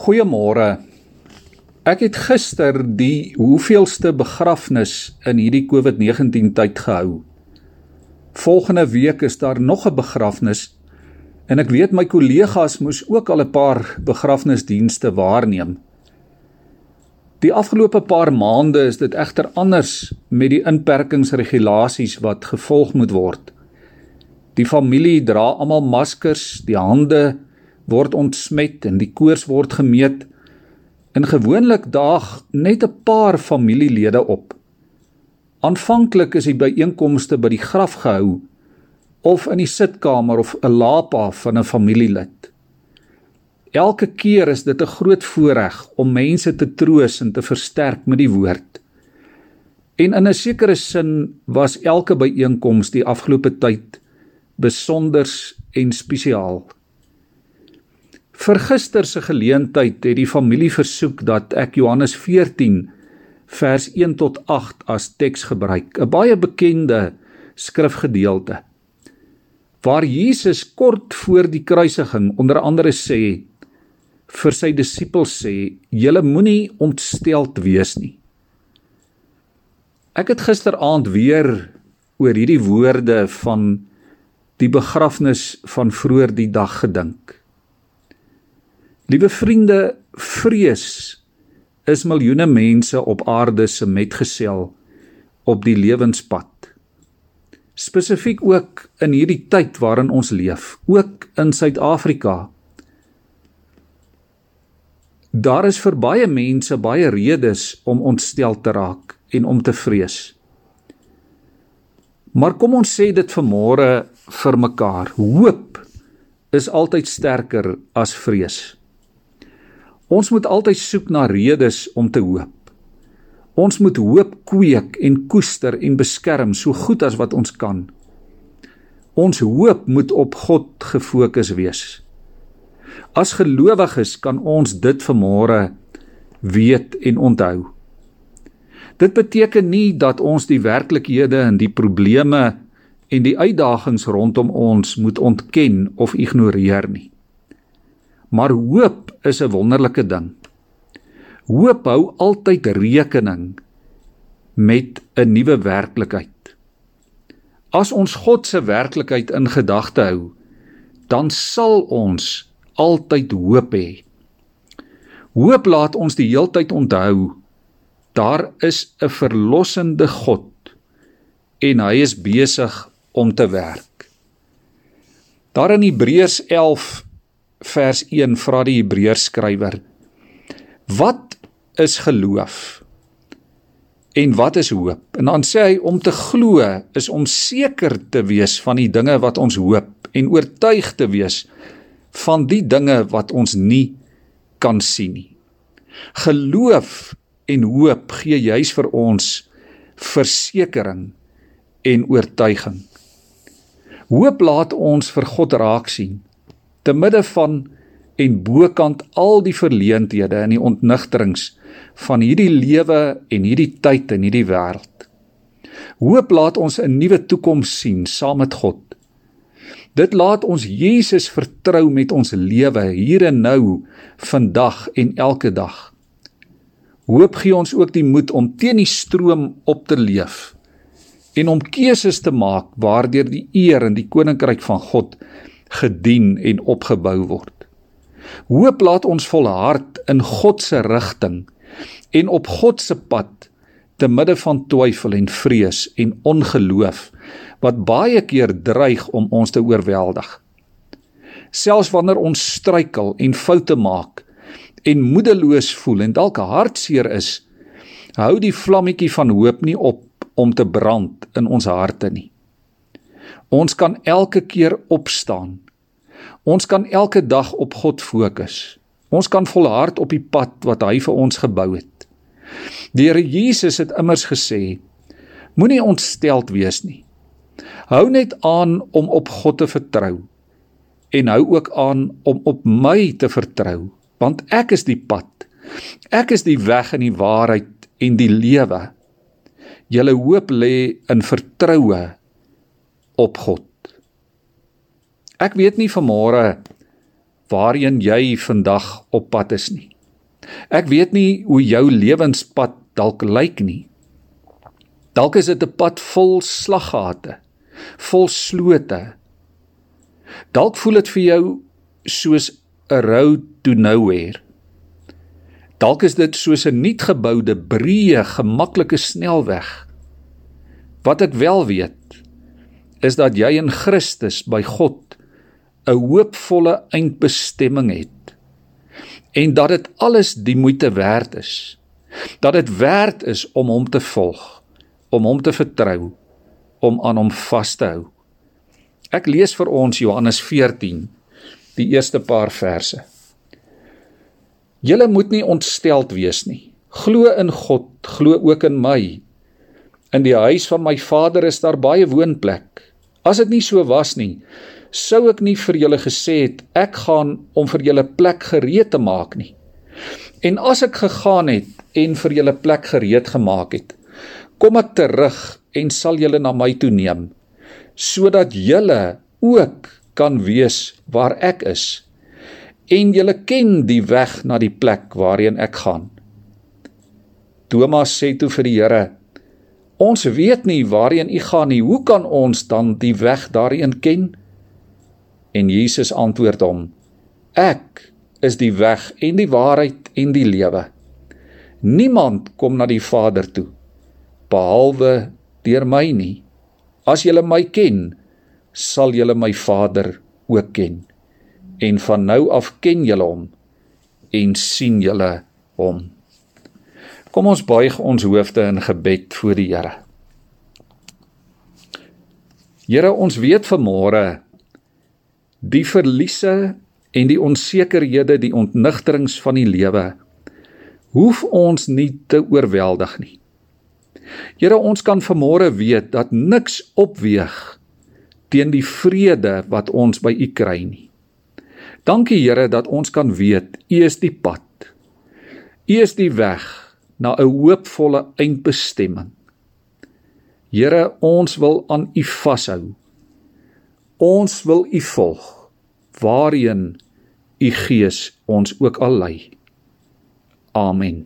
Goeiemôre. Ek het gister die hoeveelste begrafnis in hierdie COVID-19 tyd gehou. Volgende week is daar nog 'n begrafnis en ek weet my kollegas moes ook al 'n paar begrafnisdienste waarneem. Die afgelope paar maande is dit egter anders met die inperkingsregulasies wat gevolg moet word. Die familie dra almal maskers, die hande word ontsmet en die koors word gemeet. In gewoonlik daag net 'n paar familielede op. Aanvanklik is die byeenkomste by die graf gehou of in die sitkamer of 'n lapa van 'n familielid. Elke keer is dit 'n groot voorreg om mense te troos en te versterk met die woord. En in 'n sekere sin was elke byeenkoms die afgelope tyd besonders en spesiaal. Vir gister se geleentheid het die familie versoek dat ek Johannes 14 vers 1 tot 8 as teks gebruik, 'n baie bekende skrifgedeelte. Waar Jesus kort voor die kruisiging onder andere sê vir sy disippels sê: "Julle moenie ontsteld wees nie." Ek het gisteraand weer oor hierdie woorde van die begrafnis van vroeër die dag gedink. Liewe vriende, vrees is miljoene mense op aarde se metgesel op die lewenspad. Spesifiek ook in hierdie tyd waarin ons leef, ook in Suid-Afrika. Daar is vir baie mense baie redes om ontstel te raak en om te vrees. Maar kom ons sê dit vanmôre vir mekaar. Hoop is altyd sterker as vrees. Ons moet altyd soek na redes om te hoop. Ons moet hoop kweek en koester en beskerm so goed as wat ons kan. Ons hoop moet op God gefokus wees. As gelowiges kan ons dit vanmôre weet en onthou. Dit beteken nie dat ons die werklikhede en die probleme en die uitdagings rondom ons moet ontken of ignoreer nie. Maar hoop is 'n wonderlike ding. Hoop hou altyd rekening met 'n nuwe werklikheid. As ons God se werklikheid in gedagte hou, dan sal ons altyd hoop hê. Hoop laat ons die heeltyd onthou daar is 'n verlossende God en hy is besig om te werk. Daar in Hebreërs vers 1 vra die Hebreërs skrywer: Wat is geloof? En wat is hoop? En dan sê hy om te glo is om seker te wees van die dinge wat ons hoop en oortuig te wees van die dinge wat ons nie kan sien nie. Geloof en hoop gee juis vir ons versekering en oortuiging. Hoop laat ons vir God raak sien te midde van en bokant al die verleenthede en die ontnigterings van hierdie lewe en hierdie tyd en hierdie wêreld. Hoop laat ons 'n nuwe toekoms sien saam met God. Dit laat ons Jesus vertrou met ons lewe hier en nou, vandag en elke dag. Hoop gee ons ook die moed om teen die stroom op te leef en om keuses te maak waardeur die eer in die koninkryk van God gedien en opgebou word. Hoop laat ons volhard in God se rigting en op God se pad te midde van twyfel en vrees en ongeloof wat baie keer dreig om ons te oorweldig. Selfs wanneer ons struikel en foute maak en moedeloos voel en dalk hartseer is, hou die vlammetjie van hoop nie op om te brand in ons harte nie. Ons kan elke keer opstaan. Ons kan elke dag op God fokus. Ons kan volhard op die pad wat hy vir ons gebou het. Die Here Jesus het immers gesê: Moenie ontsteld wees nie. Hou net aan om op God te vertrou en hou ook aan om op my te vertrou, want ek is die pad. Ek is die weg en die waarheid en die lewe. Julle hoop lê in vertroue op God. Ek weet nie vanmôre waarheen jy vandag op pad is nie. Ek weet nie hoe jou lewenspad dalk lyk nie. Dalk is dit 'n pad vol slaggate, vol slote. Dalk voel dit vir jou soos 'n road to nowhere. Dalk is dit soos 'n nuutgeboude, breë, gemaklike snelweg. Wat ek wel weet, is dat jy in Christus by God 'n hoopvolle eindbestemming het en dat dit alles die moeite werd is. Dat dit werd is om hom te volg, om hom te vertrou, om aan hom vas te hou. Ek lees vir ons Johannes 14, die eerste paar verse. Julle moet nie ontsteld wees nie. Glo in God, glo ook in my. In die huis van my Vader is daar baie woonplek. As dit nie so was nie, sou ek nie vir julle gesê het ek gaan om vir julle plek gereed te maak nie. En as ek gegaan het en vir julle plek gereed gemaak het, kom ek terug en sal julle na my toe neem sodat julle ook kan wees waar ek is en julle ken die weg na die plek waarheen ek gaan. Thomas sê toe vir die Here: Ons weet nie waarheen u gaan nie. Hoe kan ons dan die weg daarheen ken? En Jesus antwoord hom: Ek is die weg en die waarheid en die lewe. Niemand kom na die Vader toe behalwe deur my nie. As julle my ken, sal julle my Vader ook ken en van nou af ken julle hom en sien julle hom. Kom ons buig ons hoofde in gebed voor die Here. Here, ons weet vanmôre die verliese en die onsekerhede, die ontnigterings van die lewe hoef ons nie te oorweldig nie. Here, ons kan vanmôre weet dat niks opweeg teen die vrede wat ons by U kry nie. Dankie Here dat ons kan weet U is die pad. U is die weg na 'n hoopvolle eindbestemming. Here, ons wil aan U vashou. Ons wil U volg waarheen U Gees ons ook al lei. Amen.